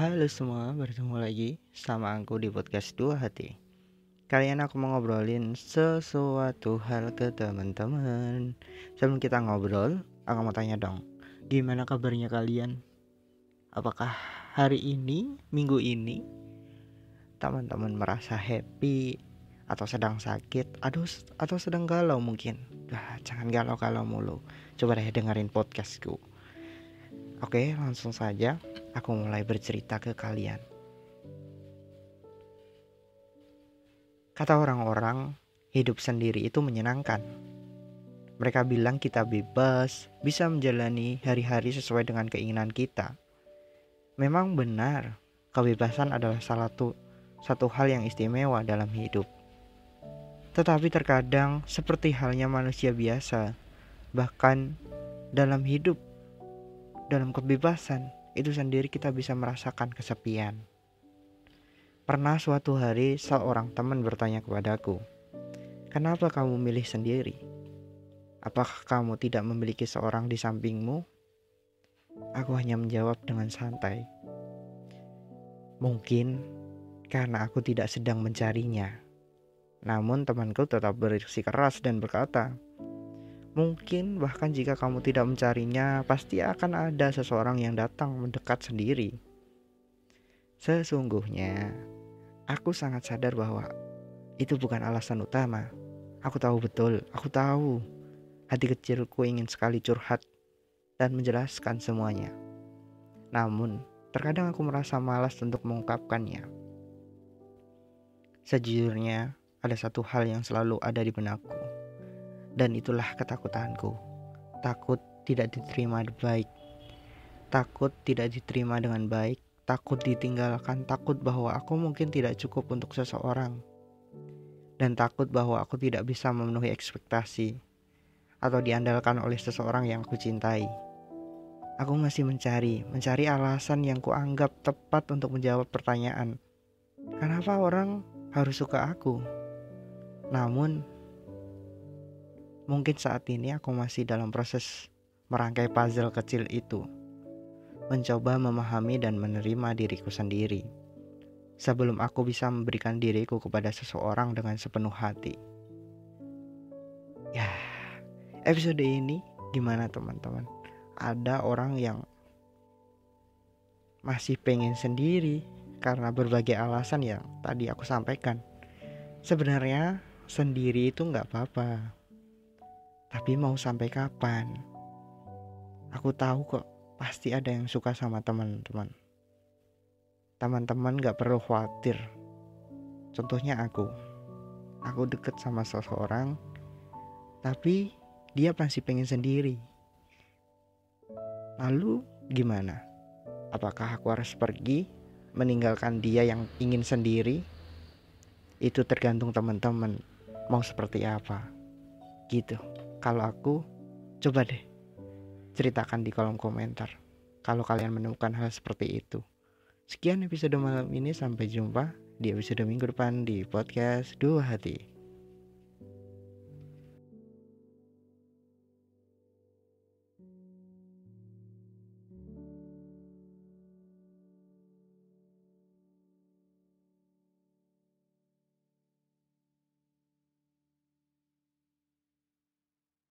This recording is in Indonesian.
Halo semua, bertemu lagi sama aku di podcast Dua Hati. Kalian aku mau ngobrolin sesuatu hal ke teman-teman. Sebelum kita ngobrol, aku mau tanya dong, gimana kabarnya kalian? Apakah hari ini, minggu ini, teman-teman merasa happy atau sedang sakit, aduh, atau sedang galau mungkin? Lah, jangan galau-galau mulu. Coba deh dengerin podcastku. Oke, langsung saja aku mulai bercerita ke kalian. Kata orang-orang, hidup sendiri itu menyenangkan. Mereka bilang kita bebas, bisa menjalani hari-hari sesuai dengan keinginan kita. Memang benar, kebebasan adalah salah satu satu hal yang istimewa dalam hidup. Tetapi terkadang seperti halnya manusia biasa, bahkan dalam hidup dalam kebebasan itu sendiri kita bisa merasakan kesepian. Pernah suatu hari seorang teman bertanya kepadaku, "Kenapa kamu milih sendiri? Apakah kamu tidak memiliki seorang di sampingmu?" Aku hanya menjawab dengan santai, "Mungkin karena aku tidak sedang mencarinya." Namun temanku tetap bersikeras dan berkata, Mungkin bahkan jika kamu tidak mencarinya, pasti akan ada seseorang yang datang mendekat sendiri. Sesungguhnya, aku sangat sadar bahwa itu bukan alasan utama. Aku tahu betul, aku tahu. Hati kecilku ingin sekali curhat dan menjelaskan semuanya. Namun, terkadang aku merasa malas untuk mengungkapkannya. Sejujurnya, ada satu hal yang selalu ada di benakku dan itulah ketakutanku. Takut tidak diterima baik. Takut tidak diterima dengan baik. Takut ditinggalkan. Takut bahwa aku mungkin tidak cukup untuk seseorang. Dan takut bahwa aku tidak bisa memenuhi ekspektasi. Atau diandalkan oleh seseorang yang aku cintai. Aku masih mencari, mencari alasan yang kuanggap tepat untuk menjawab pertanyaan. Kenapa orang harus suka aku? Namun, Mungkin saat ini aku masih dalam proses merangkai puzzle kecil itu, mencoba memahami dan menerima diriku sendiri. Sebelum aku bisa memberikan diriku kepada seseorang dengan sepenuh hati. Ya, episode ini gimana teman-teman? Ada orang yang masih pengen sendiri karena berbagai alasan yang tadi aku sampaikan. Sebenarnya sendiri itu nggak apa-apa tapi mau sampai kapan? Aku tahu kok pasti ada yang suka sama teman-teman. Teman-teman gak perlu khawatir. Contohnya aku. Aku deket sama seseorang, tapi dia masih pengen sendiri. Lalu gimana? Apakah aku harus pergi meninggalkan dia yang ingin sendiri? Itu tergantung teman-teman mau seperti apa. Gitu. Kalau aku, coba deh ceritakan di kolom komentar kalau kalian menemukan hal seperti itu. Sekian episode malam ini, sampai jumpa di episode minggu depan di podcast Dua Hati.